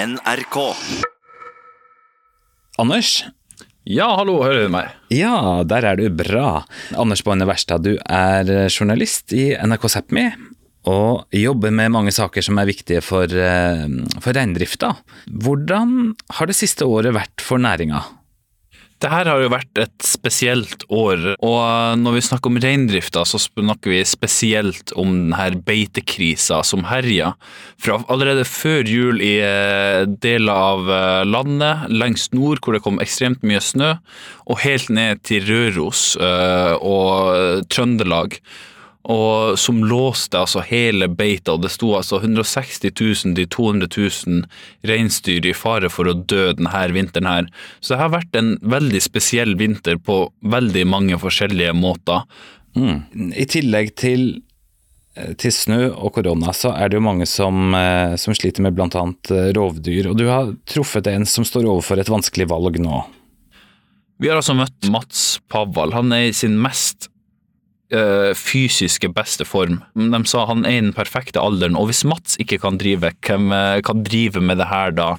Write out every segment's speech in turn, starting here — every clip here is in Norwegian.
NRK. Anders? Ja, hallo, hører du meg? Ja, der er du bra. Anders Boine Verstad, du er journalist i NRK Sápmi og jobber med mange saker som er viktige for, eh, for reindrifta. Hvordan har det siste året vært for næringa? Det her har jo vært et spesielt år, og når vi snakker om reindrifta, så snakker vi spesielt om denne beitekrisa som herja. Fra allerede før jul i eh, deler av eh, landet, lengst nord hvor det kom ekstremt mye snø, og helt ned til Røros eh, og Trøndelag. Og som låste altså hele beita, det sto altså 160 000 til 200 000 reinsdyr i fare for å dø denne vinteren her. Så det har vært en veldig spesiell vinter på veldig mange forskjellige måter. Mm. I tillegg til, eh, til snø og korona, så er det jo mange som, eh, som sliter med bl.a. rovdyr. Og du har truffet en som står overfor et vanskelig valg nå. Vi har altså møtt Mats Pavval. Han er i sin mest uh, fysiske beste form. De sa han er i den perfekte alderen, og hvis Mats ikke kan drive, hvem uh, kan drive med det her da?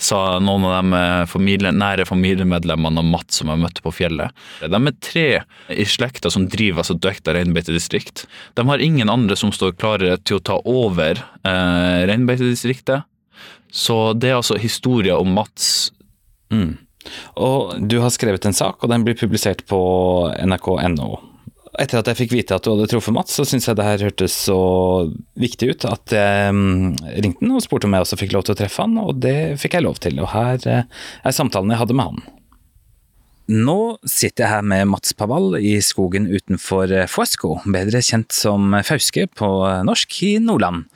Sa noen av de familie, nære familiemedlemmene av Mats som jeg møtte på fjellet. De er tre i slekta som driver altså Døkta reinbeitedistrikt. De har ingen andre som står klare til å ta over uh, reinbeitedistriktet. Så det er altså historia om Mats. Mm. Og du har skrevet en sak, og den blir publisert på nrk.no. Etter at jeg fikk vite at du hadde truffet Mats, så syntes jeg det her hørtes så viktig ut at jeg mm, ringte han og spurte om jeg også fikk lov til å treffe han, og det fikk jeg lov til. Og her eh, er samtalen jeg hadde med han. Nå sitter jeg her med Mats Pavall i skogen utenfor Fuesco, bedre kjent som Fauske på norsk, i Nordland.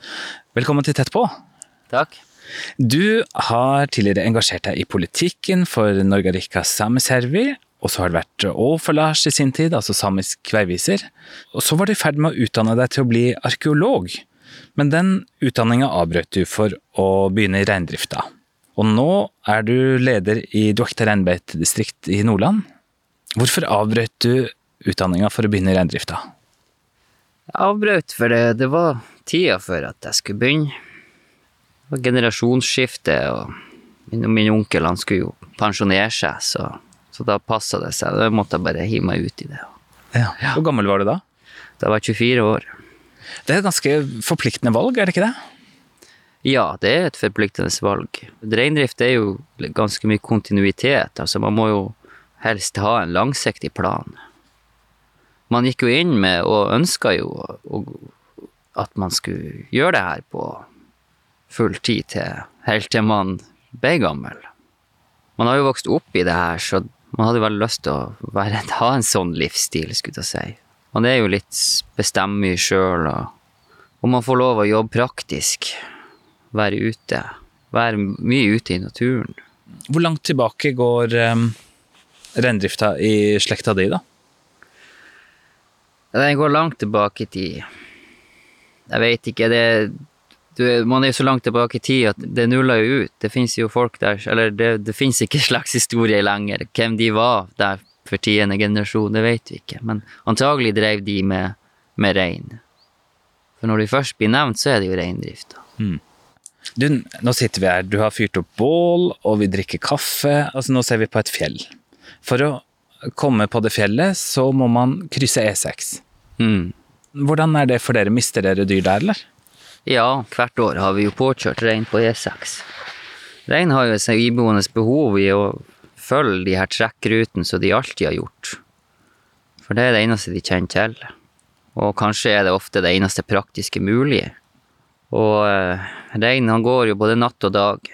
Velkommen til Tett på. Takk. Du har tidligere engasjert deg i politikken for Norgarika Sameservi, og så har det vært Åfalars i sin tid, altså samisk veiviser. Og så var du i ferd med å utdanne deg til å bli arkeolog, men den utdanninga avbrøt du for å begynne i reindrifta. Og nå er du leder i Duokta reinbeitedistrikt i Nordland. Hvorfor avbrøt du utdanninga for å begynne i reindrifta? Jeg avbrøt for det, det var tida for at jeg skulle begynne. Det var generasjonsskifte, og min, min onkel han skulle jo pensjonere seg, så så da passa det seg. Da måtte jeg bare hive meg ut i det. Ja. Hvor gammel var du da? Da var jeg 24 år. Det er et ganske forpliktende valg, er det ikke det? Ja, det er et forpliktende valg. Reindrift er jo ganske mye kontinuitet. Altså, man må jo helst ha en langsiktig plan. Man gikk jo inn med og ønska jo at man skulle gjøre det her på full tid til helt til man ble gammel. Man har jo vokst opp i det her, så man hadde veldig lyst til å være, ha en sånn livsstil, skulle jeg si. Man er jo litt bestemmig sjøl, og, og man får lov å jobbe praktisk. Være ute. Være mye ute i naturen. Hvor langt tilbake går um, reindrifta i slekta di, da? Den går langt tilbake i tid. Jeg veit ikke. Det du, man er så langt tilbake i tid at det nuller jo ut. Det fins jo folk der Eller det, det fins ikke historie lenger. Hvem de var der for tiende generasjon, det vet vi ikke. Men antagelig drev de med, med rein. For når de først blir nevnt, så er det jo reindrift. Mm. Du, nå sitter vi her, du har fyrt opp bål, og vi drikker kaffe. Altså, nå ser vi på et fjell. For å komme på det fjellet, så må man krysse E6. Mm. Hvordan er det for dere? Mister dere dyr der, eller? Ja, hvert år har vi jo påkjørt rein på E6. Rein har jo et iboende behov i å følge de her trekkrutene som de alltid har gjort. For det er det eneste de kjenner til. Og kanskje er det ofte det eneste praktiske mulige. Og eh, reinen går jo både natt og dag.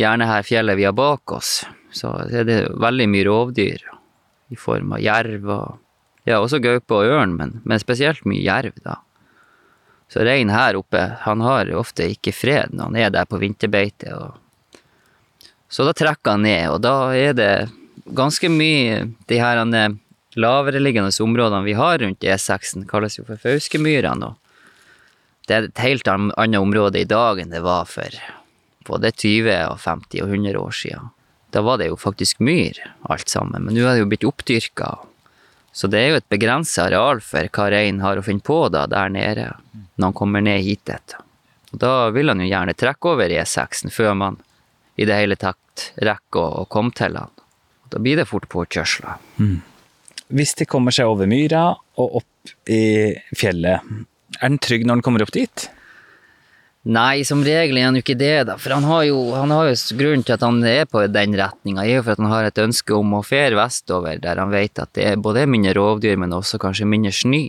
Gjerne her fjellet vi har bak oss, så er det veldig mye rovdyr. I form av jerv og Ja, også gaupe og ørn, men, men spesielt mye jerv, da. Så reinen her oppe, han har ofte ikke fred når han er der på vinterbeite. Og... Så da trekker han ned, og da er det ganske mye de her lavereliggende områdene vi har rundt E6-en, kalles jo for Fauskemyrene. og Det er et helt annet område i dag enn det var for både 20 og 50 og 100 år siden. Da var det jo faktisk myr, alt sammen, men nå er det jo blitt oppdyrka. Så det er jo et begrensa areal for hva reinen har å finne på da, der nede, når han kommer ned hit. Etter. Da vil han jo gjerne trekke over E6-en før man i det hele tatt rekker å, komme til han. Da blir det fort påkjørsler. Hvis de kommer seg over myra og opp i fjellet, er den trygg når den kommer opp dit? Nei, som regel er han jo ikke det, da. For han har jo, han har jo grunnen til at han er på den retninga, er jo for at han har et ønske om å fere vestover, der han vet at det er både mindre rovdyr, men også kanskje mindre snø.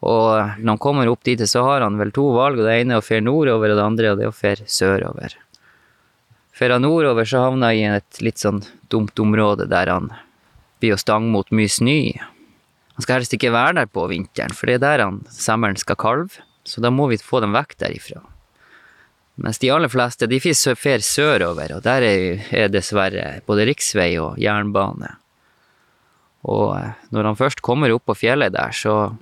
Og når han kommer opp dit, så har han vel to valg, og det ene er å fere nordover, og det andre er å fere sørover. Fer han nordover, så havner han i et litt sånn dumt område der han blir å stange mot mye snø. Han skal helst ikke være der på vinteren, for det er der han sommeren skal kalve. Så da må vi få dem vekk derifra. Mens de aller fleste de fer sørover, og der er, er dessverre både riksvei og jernbane. Og eh, når han først kommer opp på fjellet der, så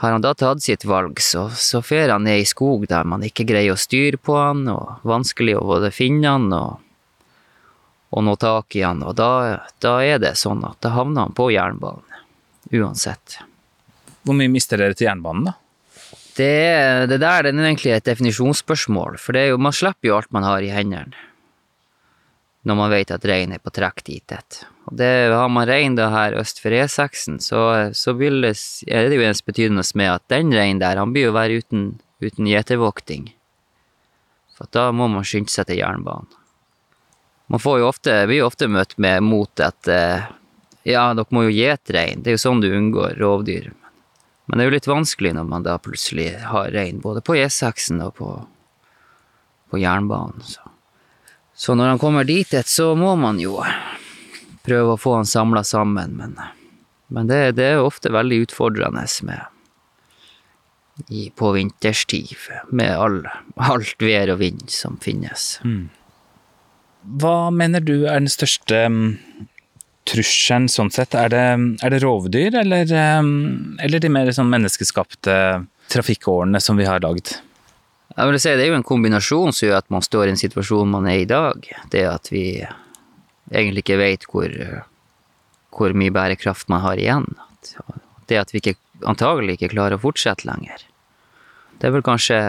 har han da tatt sitt valg, så, så fer han ned i skog der man ikke greier å styre på han, og vanskelig å både finne han og, og nå tak i han. Og da, da er det sånn at da havner han på jernbanen, uansett. Hvor mye mister dere til jernbanen, da? Det, det der det er egentlig et definisjonsspørsmål, for jo, man slipper jo alt man har i hendene når man vet at reinen er på trekk dit. et. Og det, har man rein her øst for E6-en, så, så det, er det jo ens betydende med at den reinen der, han blir jo være uten, uten gjetervokting. For da må man skynde seg til jernbanen. Man får jo ofte, blir jo ofte møtt med mot at eh, ja, dere må jo gjete rein, det er jo sånn du unngår rovdyr. Men det er jo litt vanskelig når man da plutselig har rein både på E6-en og på, på jernbanen. Så. så når han kommer dit, så må man jo prøve å få han samla sammen. Men, men det, det er ofte veldig utfordrende med i, på vinterstid, med all, alt vær og vind som finnes. Hva mener du er den største mm, trusselen sånn sett? Er det, er det rovdyr, eller, mm, eller de mer sånn menneskeskapte trafikkårene som vi har lagd? Jeg vil si Det er jo en kombinasjon som gjør at man står i en situasjon man er i dag. Det at vi egentlig ikke vet hvor, hvor mye bærekraft man har igjen. Det at vi ikke, antagelig ikke klarer å fortsette lenger. Det er vel kanskje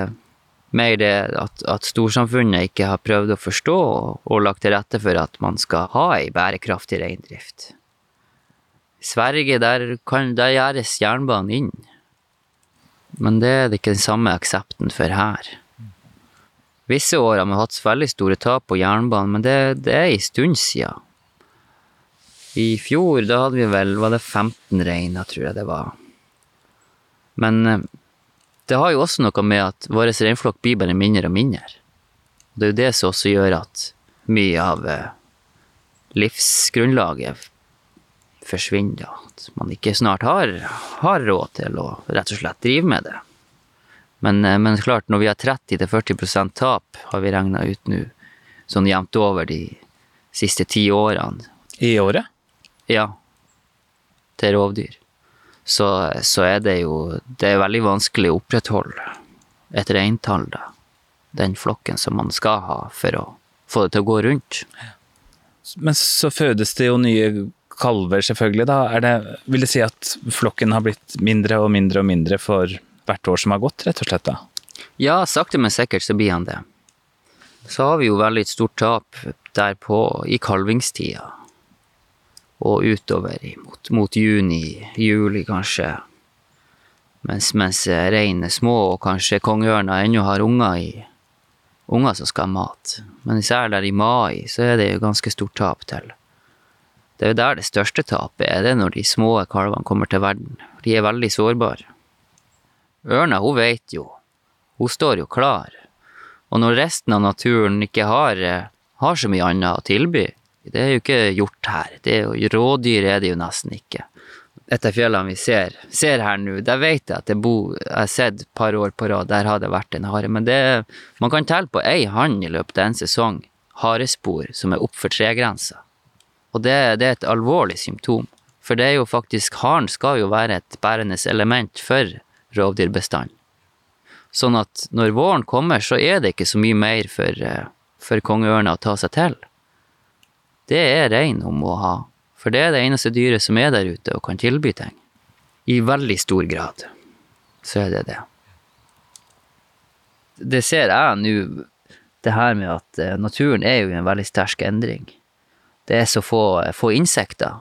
mer det at, at storsamfunnet ikke har prøvd å forstå og, lagt til rette for at man skal ha ei bærekraftig reindrift. I Sverige, der, kan, der gjøres jernbanen inn. Men det er det ikke den samme aksepten for her. Visse år har vi hatt veldig store tap på jernbanen, men det, det er en stund siden. I fjor, da hadde vi vel, var det 15 reiner, tror jeg det var. Men eh, det har jo også noe med at vår reinflokk blir bare mindre og mindre. Det er jo det som også gjør at mye av eh, livsgrunnlaget forsvinner. At man ikke snart har, har råd til å rett og slett drive med det. Men, eh, men klart, når vi har 30-40% tap, har vi regna ut nå, sånn jevnt over de siste ti årene, I året? ja, til rovdyr, så, så er det jo Det er veldig vanskelig å opprettholde et reintall, da. Den flokken som man skal ha for å få det til å gå rundt. Men så fødes det jo nye kalver, selvfølgelig. da. Det, vil det si at flokken har blitt mindre og mindre og mindre for hvert år som har gått, rett og slett? da? Ja, sakte, men sikkert så blir han det. Så har vi jo veldig stort tap derpå i kalvingstida. Og utover mot, mot juni, juli kanskje. Mens, mens reinen er små, og kanskje kongeørna ennå har unger i unger som skal ha mat. Men især der i mai, så er det jo ganske stort tap til. Det er jo der det største tapet er, det når de små kalvene kommer til verden. De er veldig sårbare. Ørna, hun vet jo. Hun står jo klar. Og når resten av naturen ikke har, eh, har så mye annet å tilby, det er jo ikke gjort her. Det er jo, rådyr er det jo nesten ikke. Etter fjellene vi ser, ser her nå, der vet jeg at det bor, jeg har sett et par år på rad, der har det vært en hare. Men det, man kan telle på ei hann i løpet av en sesong harespor som er oppfor tregrensa. Og det, det er et alvorlig symptom. For det er jo faktisk, haren skal jo være et bærende element for rovdyrbestanden. Sånn at når våren kommer, så er det ikke så mye mer for, eh, for kongeørna å ta seg til. Det er rein hun må ha, for det er det eneste dyret som er der ute og kan tilby ting. I veldig stor grad så er det det. Det ser jeg nå det her med at eh, naturen er jo i en veldig sterk endring. Det er så få, få insekter.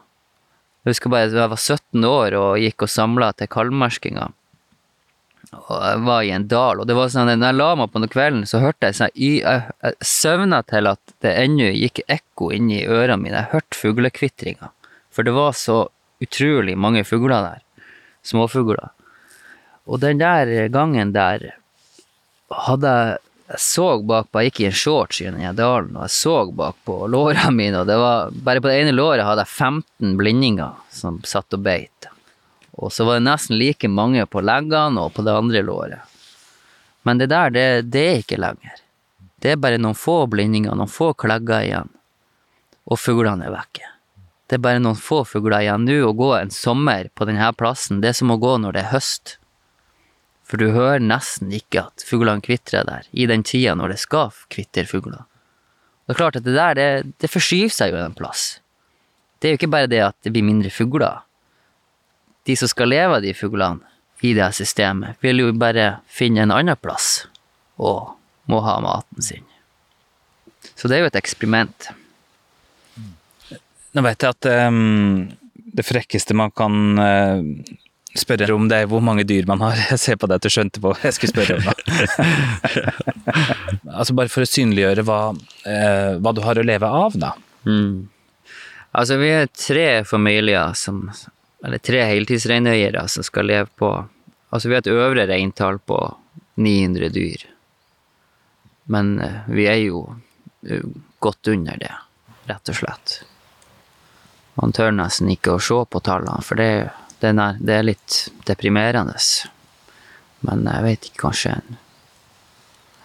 Jeg husker bare jeg var 17 år og gikk og samla til kalvmerskinga. Og jeg var i en dal, og det var sånn, når jeg la meg på den kvelden, så hørte jeg sånn Jeg, jeg søvna til at det ennå gikk ekko inni ørene mine. Jeg hørte fuglekvitringa. For det var så utrolig mange fugler der. Småfugler. Og den der gangen der hadde jeg jeg så bakpå, jeg gikk i en shorts i den dalen, og jeg så bakpå lårene mine, og det var, bare på det ene låret hadde jeg 15 blindinger som satt og beit. Og så var det nesten like mange på leggene og på det andre låret. Men det der, det, det er ikke lenger. Det er bare noen få blindinger, noen få klegger igjen, og fuglene er vekke. Det er bare noen få fugler igjen nå, å gå en sommer på denne plassen, det er som å gå når det er høst. For du hører nesten ikke at fuglene kvitrer der, i den tida når det skal kvitre fugler. Det er klart at det der, det, det forskyver seg jo en plass. Det er jo ikke bare det at det blir mindre fugler. De som skal leve av de fuglene i det systemet, vil jo bare finne en annen plass og må ha maten sin. Så det er jo et eksperiment. Nå vet jeg at um, det frekkeste man kan uh, spørre om, det er hvor mange dyr man har. Jeg ser på deg at du skjønte på jeg skulle spørre om. altså bare for å synliggjøre hva, uh, hva du har å leve av, da. Mm. Altså, vi er tre familier som Eller tre heltidsreineiere som skal leve på Altså, vi har et øvre reintall på 900 dyr. Men eh, vi er jo eh, godt under det, rett og slett. Man tør nesten ikke å se på tallene, for det, det, er, det er litt deprimerende. Men jeg vet ikke, kanskje en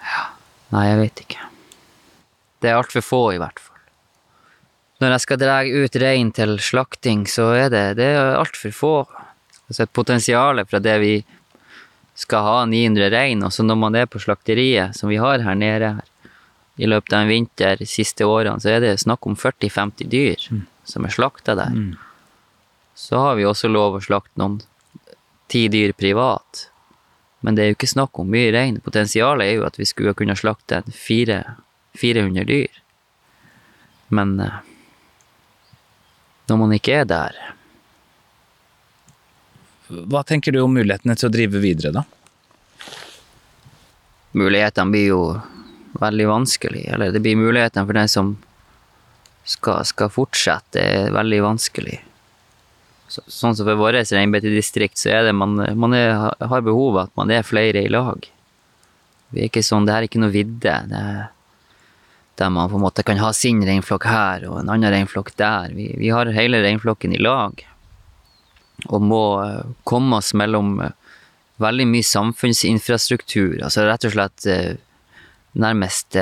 Ja, nei, jeg vet ikke. Det er altfor få, i hvert fall. Når jeg skal dra ut rein til slakting, så er det, det altfor få. Altså et potensial fra det vi skal ha 900 rein, og så når man er på slakteriet, som vi har her nede her, i løpet av en vinter de siste årene, så er det snakk om 40-50 dyr som er slakta der. Så har vi også lov å slakte noen ti dyr privat. Men det er jo ikke snakk om mye rein. Potensialet er jo at vi skulle kunne slakte 400 dyr. Men eh, når man ikke er der Hva tenker du om mulighetene til å drive videre, da? Mulighetene blir jo veldig vanskelig. Eller det blir mulighetene for den som skal, skal fortsette, er veldig vanskelig. Så, sånn som for vårt reinbeitedistrikt, så er det man, man er, har behov for at man er flere i lag. Vi er ikke sånn, det her er ikke noe vidde. Det er der man på en måte kan ha sin reinflokk her og en annen reinflokk der. Vi, vi har hele reinflokken i lag. Og må eh, komme oss mellom eh, veldig mye samfunnsinfrastruktur. Altså rett og slett eh, nærmest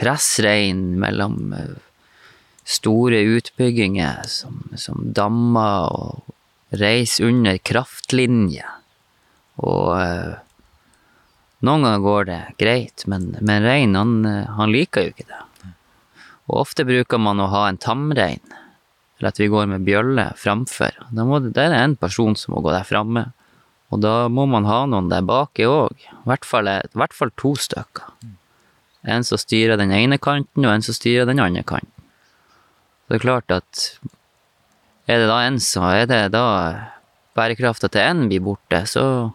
presse rein mellom store utbygginger som, som dammer og reiser under kraftlinjer. Og noen ganger går det greit, men, men rein han, han liker jo ikke det. Og ofte bruker man å ha en tamrein, eller at vi går med bjølle framfor. Da må det, er en person som må gå der framme. Og da må man ha noen der baki òg. I hvert fall, hvert fall to stykker. En som styrer den ene kanten, og en som styrer den andre kanten. Så Det er klart at er det da en som Er det da bærekrafta til en blir borte, så,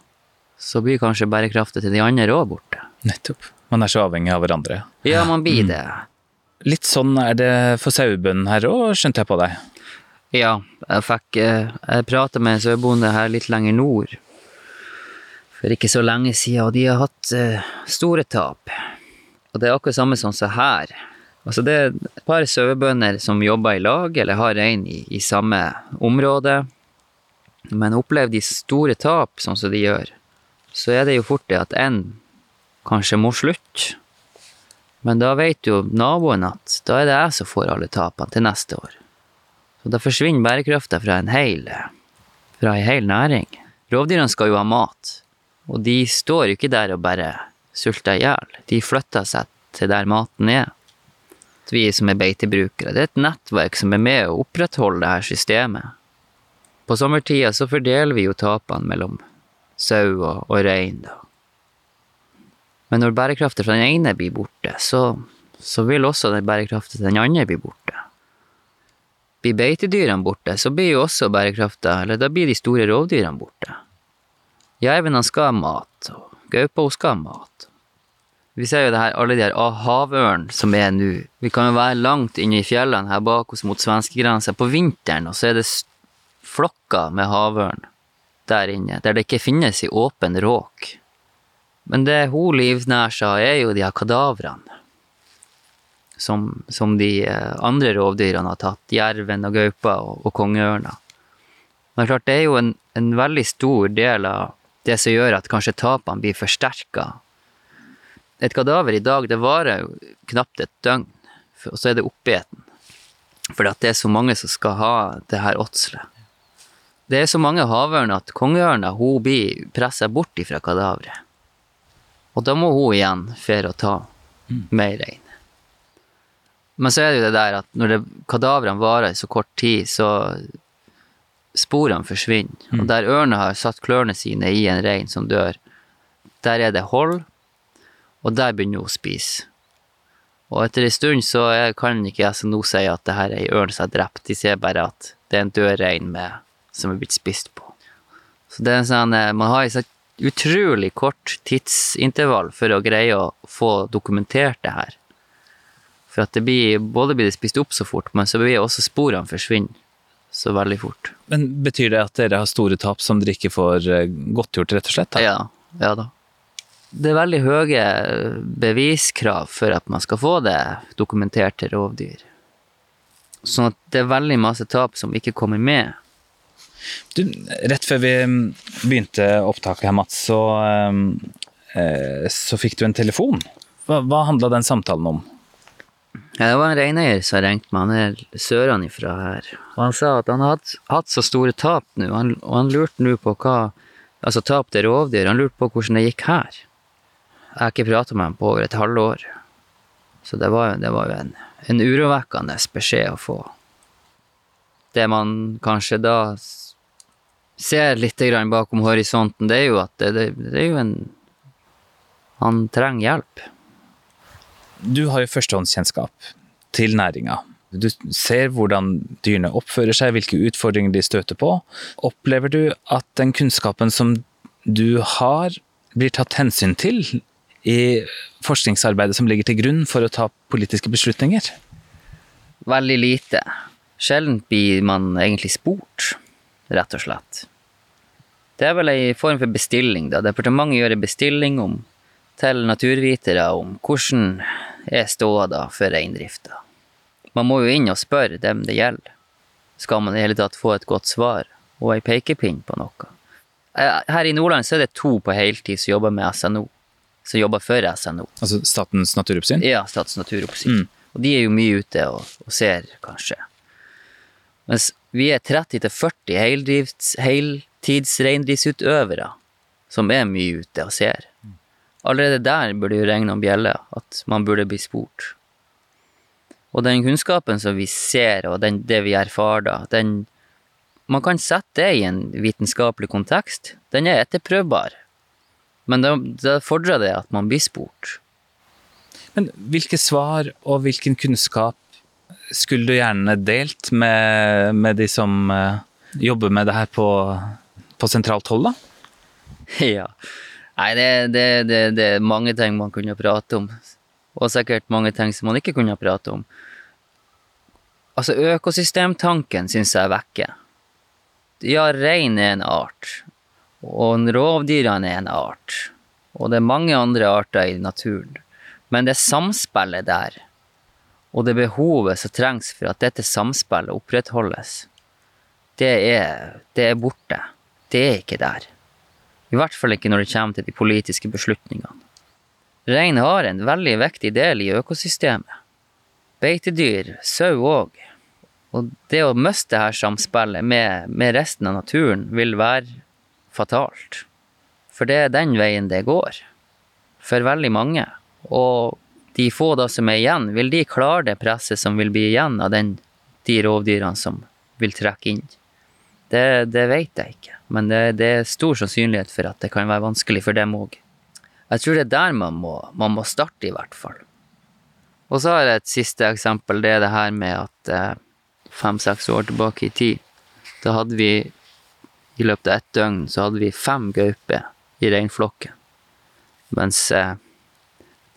så blir kanskje bærekraften til de andre òg borte. Nettopp. Man er så avhengig av hverandre. Ja, man blir det. Litt sånn er det for sauebøndene her òg, skjønte jeg på deg. Ja, jeg fikk eh, Jeg prata med en sauebonde her litt lenger nord for ikke så lenge siden, og de har hatt eh, store tap. Og det er akkurat samme som her. Altså det er et par sauebønder som jobber i lag, eller har rein i, i samme område, men opplever de store tap, sånn som de gjør, så er det jo fort det at en kanskje må slutte. Men da vet jo naboen at da er det jeg som får alle tapene til neste år. Så da forsvinner bærekrafta fra en hel, fra en hel næring. Rovdyrene skal jo ha mat, og de står jo ikke der og bare sulter i hjel. De flytter seg til der maten er. Vi som er beitebrukere, det er et nettverk som er med å opprettholde det her systemet. På sommertida så fordeler vi jo tapene mellom sau og, og rein. Men når bærekraften fra den ene blir borte, så, så vil også den bærekraften til den andre bli borte. Blir beitedyrene borte, så blir jo også bærekraften, Eller da blir de store rovdyrene borte. Jerven skal ha mat, og gaupa skal ha mat. Vi ser jo det her, alle de her ah, havørn som er nå. Vi kan jo være langt inne i fjellene her bak oss mot svenskegrensa på vinteren, og så er det flokker med havørn der inne, der det ikke finnes i åpen råk. Men det hun livnærer seg er jo de her kadavrene. Som, som de eh, andre rovdyrene har tatt, jerven og gaupa og, og kongeørna. Men klart, det er jo en, en veldig stor del av det som gjør at kanskje tapene blir forsterka. Et kadaver i dag, det varer jo knapt et døgn, og så er det oppeten. At det er så mange som skal ha det her åtselet. Det er så mange havørn at kongeørna hun blir pressa bort ifra kadaveret. Og da må hun igjen fære og ta mer rein. Men så er det jo det der at når kadavrene varer i så kort tid, så sporene forsvinner. Og der ørna har satt klørne sine i en rein som dør, der er det hold, og der begynner hun å spise. Og etter en stund så kan ikke jeg som nå si at det her er ei ørn som er drept, de ser bare at det er en død rein med, som er blitt spist på. Så det er sånn, eh, man har et utrolig kort tidsintervall for å greie å få dokumentert det her. For at det blir, både blir det spist opp så fort, men så blir også sporene forsvinner så veldig fort. Men betyr det at dere har store tap som dere ikke får eh, godtgjort, rett og slett? Da? Ja, ja da. Det er veldig høye beviskrav for at man skal få det dokumentert til rovdyr. Sånn at det er veldig masse tap som ikke kommer med. Du, rett før vi mm, begynte opptaket her, Mats, så, eh, så fikk du en telefon. Hva, hva handla den samtalen om? Ja, det var en reineier som ringte meg, han er sørenifra her. Og han sa at han hadde hatt så store tap nå, og han lurte nå på hva Altså tap til rovdyr, han lurte på hvordan det gikk her. Jeg har ikke prata med ham på over et halvår. Så det var, det var jo en, en urovekkende beskjed å få. Det man kanskje da ser litt grann bakom horisonten, det er jo at det, det, det er jo en Han trenger hjelp. Du har jo førstehåndskjennskap til næringa. Du ser hvordan dyrene oppfører seg, hvilke utfordringer de støter på. Opplever du at den kunnskapen som du har, blir tatt hensyn til i forskningsarbeidet som ligger til grunn for å ta politiske beslutninger? Veldig lite. Sjelden blir man egentlig spurt, rett og slett. Det er vel ei form for bestilling, da. Departementet gjør en bestilling om, til naturvitere om hvordan er ståa for reindrifta. Man må jo inn og spørre dem det gjelder. Skal man i hele tatt få et godt svar, og ei pekepinn på noe. Eh, Her i Nordland så er det to på heltid som jobber med SNO. Som jobber for SNO. Altså Statens naturoppsyn? Ja, Statens naturoppsyn. Og de er jo mye ute og, og ser, kanskje. Mens vi er 30-40 heldrifts- heltidsreindriftsutøvere som er mye ute og ser. Allerede der burde jo regne om bjelle, at man burde bli spurt. Og den kunnskapen som vi ser, og den, det vi erfarer da, den Man kan sette det i en vitenskapelig kontekst. Den er etterprøvbar. Men da, da fordrer det at man blir spurt. Men hvilke svar og hvilken kunnskap skulle du gjerne delt med, med de som eh, jobber med det her på, på sentralt hold, da? Ja. Nei, det, det, det, det er mange ting man kunne prate om. Og sikkert mange ting som man ikke kunne prate om. Altså, økosystemtanken syns jeg er vekke. Ja, rein er en art. Og rovdyrene er en art. Og det er mange andre arter i naturen. Men det samspillet der, og det behovet som trengs for at dette samspillet opprettholdes, det er, det er borte. Det er ikke der. I hvert fall ikke når det kommer til de politiske beslutningene. Rein har en veldig viktig del i økosystemet. Beitedyr, sau òg. Og det å miste dette samspillet med, med resten av naturen vil være fatalt. For det er den veien det går. For veldig mange. Og de få da som er igjen, vil de klare det presset som vil bli igjen av den, de rovdyrene som vil trekke inn? Det, det vet jeg ikke, men det, det er stor sannsynlighet for at det kan være vanskelig for dem òg. Jeg tror det er der man må, man må starte, i hvert fall. Og så har jeg et siste eksempel. Det er det her med at eh, fem-seks år tilbake i tid, da hadde vi i løpet av ett døgn så hadde vi fem gauper i reinflokken. Mens eh,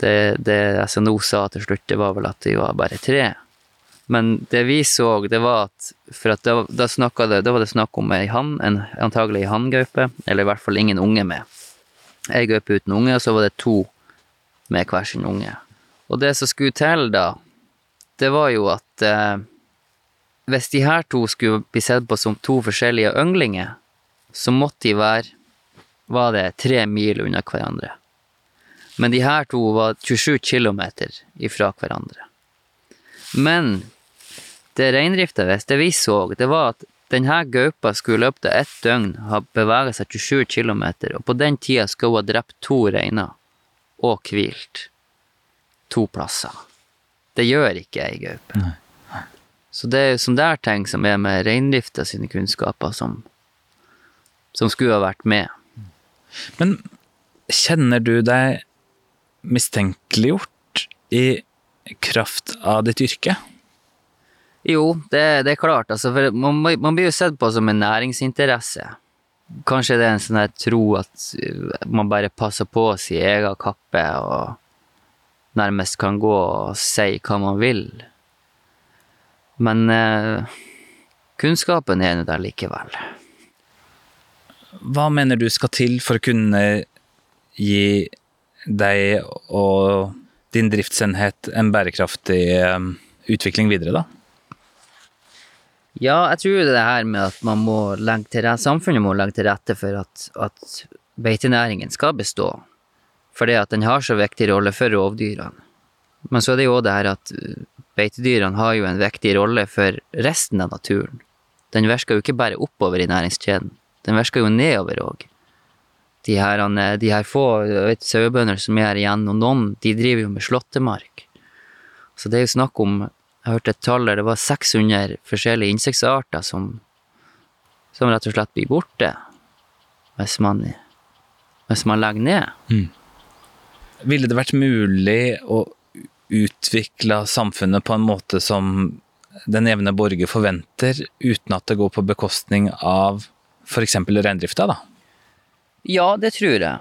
det, det SNO sa til slutt, det var vel at vi var bare tre. Men det vi så, det var at For at da, da, det, da var det snakk om ei hann, en, antagelig ei hanngaupe, eller i hvert fall ingen unge med. Ei gaupe uten unge, og så var det to med hver sin unge. Og det som skulle til da, det var jo at eh, hvis de her to skulle bli sett på som to forskjellige ynglinger, så måtte de være var det tre mil unna hverandre. Men de her to var 27 km ifra hverandre. Men det reindrifta visste, vi så, det var at denne gaupa skulle i løpet av ett døgn ha beveget seg 27 km, og på den tida skulle hun ha drept to reiner og hvilt to plasser. Det gjør ikke ei gaupe. Så det er sånne der ting som er med reindrifta sine kunnskaper, som, som skulle ha vært med. Men kjenner du deg mistenkeliggjort i kraft av ditt yrke? Jo, det, det er klart. Altså, man, man, blir jo sett på som en næringsinteresse. Kanskje det er en sånn der tro at uh, man bare passer på å si egen kappe og nærmest kan gå og si hva man vil. Men eh, kunnskapen er nå der likevel. Hva mener du skal til for å kunne gi deg og din driftsenhet en bærekraftig eh, utvikling videre, da? Ja, jeg tror det her med at man må legge til rette, samfunnet må legge til rette for at, at beitenæringen skal bestå. Fordi at den har så viktig rolle for rovdyrene. Men så er det jo det her at uh, beitedyrene har jo en viktig rolle for resten av naturen. Den virker jo ikke bare oppover i næringskjeden, den virker jo nedover òg. De her, de her få sauebønder som er her igjen, og noen de driver jo med slåttemark. Så det er jo snakk om jeg hørte et tall der det var 600 forskjellige insektarter som, som rett og slett blir borte hvis man, hvis man legger ned. Mm. Ville det vært mulig å utvikle samfunnet på en måte som den jevne borger forventer, uten at det går på bekostning av f.eks. reindrifta, da? Ja, det tror jeg.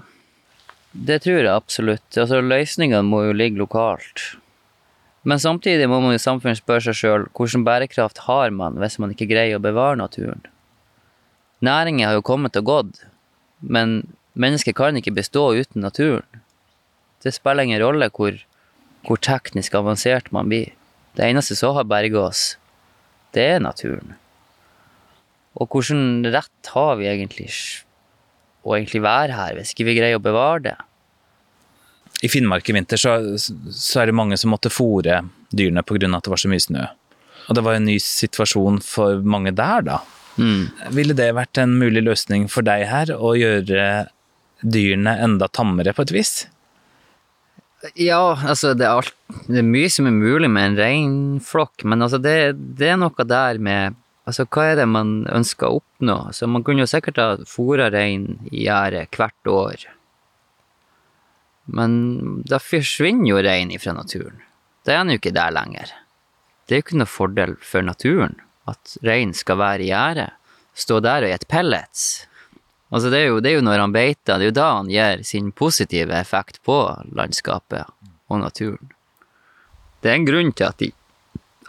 Det tror jeg absolutt. Altså, Løsningene må jo ligge lokalt. Men samtidig må man i samfunnet spørre seg sjøl hvilken bærekraft har man hvis man ikke greier å bevare naturen? Næringer har jo kommet og gått, men mennesket kan ikke bestå uten naturen. Det spiller ingen rolle hvor, hvor teknisk avansert man blir. Det eneste som har berga oss, det er naturen. Og hvilken rett har vi egentlig å egentlig være her, hvis ikke vi greier å bevare det? I Finnmark i vinter så, så er det mange som måtte fòre dyrene pga. at det var så mye snø. Og det var en ny situasjon for mange der, da. Mm. Ville det vært en mulig løsning for deg her, å gjøre dyrene enda tammere på et vis? Ja, altså det er, alt, det er mye som er mulig med en reinflokk, men altså det, det, er noe der med Altså, hva er det man ønsker å oppnå? Så man kunne jo sikkert ha fôra rein i gjerdet hvert år men da forsvinner jo rein fra naturen. Da er han jo ikke der lenger. Det er jo ikke noe fordel for naturen at rein skal være i gjerdet, stå der og gjette pellets. Altså det, er jo, det er jo når han beiter, det er jo da han gir sin positive effekt på landskapet og naturen. Det er en grunn til at de,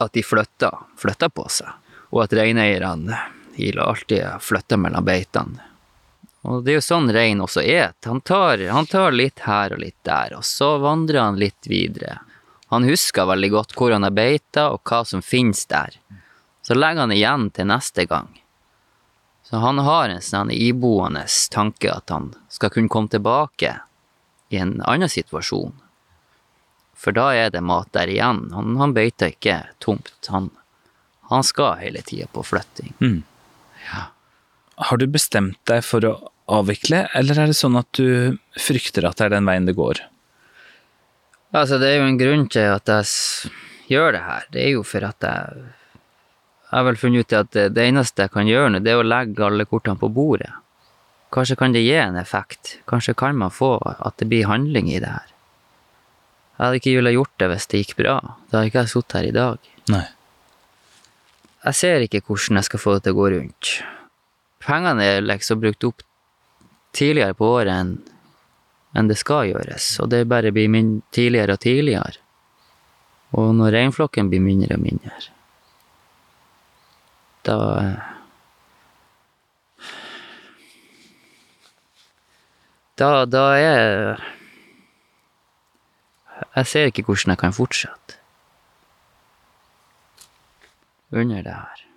at de flytter, flytter på seg, og at reineierne alltid flytter mellom beitene. Og det er jo sånn rein også er. Han tar, han tar litt her og litt der, og så vandrer han litt videre. Han husker veldig godt hvor han har beita, og hva som finnes der. Så legger han igjen til neste gang. Så han har en sånn iboende tanke at han skal kunne komme tilbake i en annen situasjon. For da er det mat der igjen. Han, han beiter ikke tomt. Han, han skal hele tida på flytting. Mm. Ja. Har du bestemt deg for å avvikle, eller er det sånn at du frykter at det er den veien det går? Altså, det er jo en grunn til at jeg gjør det her. Det er jo for at jeg Jeg har vel funnet ut at det, det eneste jeg kan gjøre nå, det er å legge alle kortene på bordet. Kanskje kan det gi en effekt. Kanskje kan man få at det blir handling i det her. Jeg hadde ikke villet gjort det hvis det gikk bra. Da hadde ikke jeg sittet her i dag. Nei. Jeg ser ikke hvordan jeg skal få det til å gå rundt. Pengene er liksom brukt opp tidligere på året enn enn det skal gjøres, og det bare blir tidligere og tidligere. Og når reinflokken blir mindre og mindre, da Da, da er Jeg ser ikke hvordan jeg kan fortsette under det her.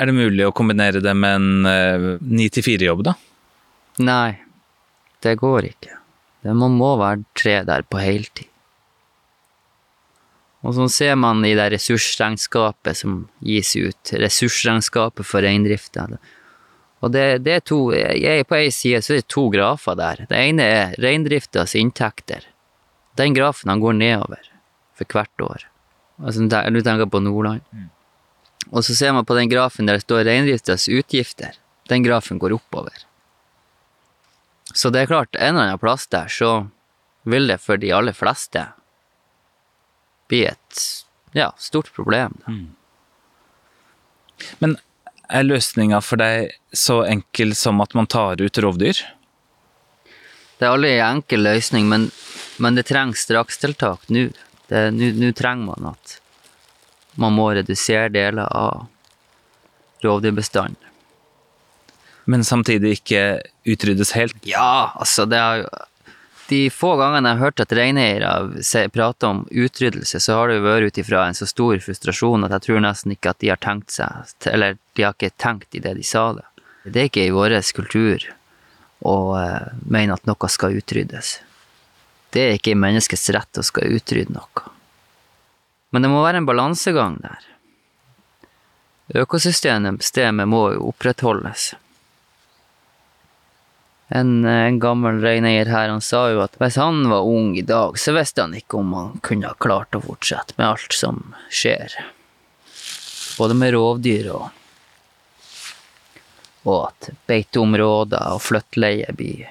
Er det mulig å kombinere det med en ni til fire-jobb, da? Nei, det går ikke. Det man må være tre der på heltid. Og sånn ser man i det ressursregnskapet som gis ut, ressursregnskapet for reindrifta. Og det, det, er to, jeg, På ei side så er det to grafer der. Det ene er reindriftas inntekter. Den grafen han går nedover for hvert år. Altså, du tenker på Nordland. Og så ser man på den grafen der det står reindriftas utgifter. Den grafen går oppover. Så det er klart, en eller annen plass der så vil det for de aller fleste bli et ja, stort problem. Mm. Men er løsninga for deg så enkel som at man tar ut rovdyr? Det er aldri en enkel løsning, men, men det trengs strakstiltak nå. Nå trenger man at man må redusere deler av rovdyrbestanden. Men samtidig ikke utryddes helt? Ja, altså det har jo De få gangene jeg har hørt at reineiere prater om utryddelse, så har det jo vært ut ifra en så stor frustrasjon at jeg tror nesten ikke at de har tenkt seg Eller de har ikke tenkt i det de sa det. Det er ikke i vår kultur å uh, mene at noe skal utryddes. Det er ikke i menneskets rett å skal utrydde noe. Men det må være en balansegang der. Økosystemet må jo opprettholdes. En, en gammel reineier her han sa jo at hvis han var ung i dag, så visste han ikke om han kunne ha klart å fortsette med alt som skjer. Både med rovdyr og og at beiteområder og flyttleie blir,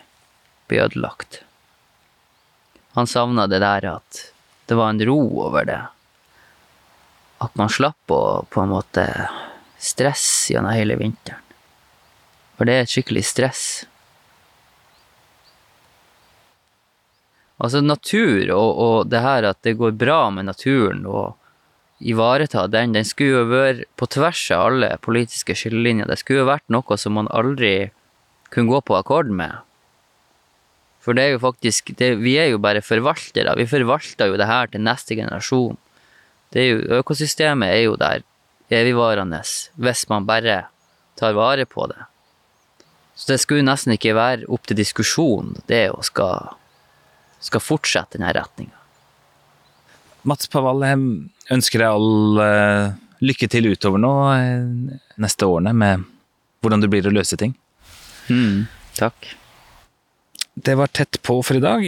blir ødelagt. Han savna det der at det var en ro over det. At man slapp å på en måte stresse gjennom hele vinteren. For det er et skikkelig stress. Altså natur og, og det her at det går bra med naturen og ivareta den, den skulle jo vært på tvers av alle politiske skillelinjer. Det skulle jo vært noe som man aldri kunne gå på akkord med. For det er jo faktisk det, Vi er jo bare forvaltere. Vi forvalter jo det her til neste generasjon. Det er jo, økosystemet er jo der evigvarende hvis man bare tar vare på det. Så det skulle nesten ikke være opp til diskusjon, det å skal, skal fortsette denne retninga. Mats Pavall, jeg ønsker deg all uh, lykke til utover nå uh, neste årene med hvordan det blir å løse ting. Mm, takk. Det var Tett på for i dag.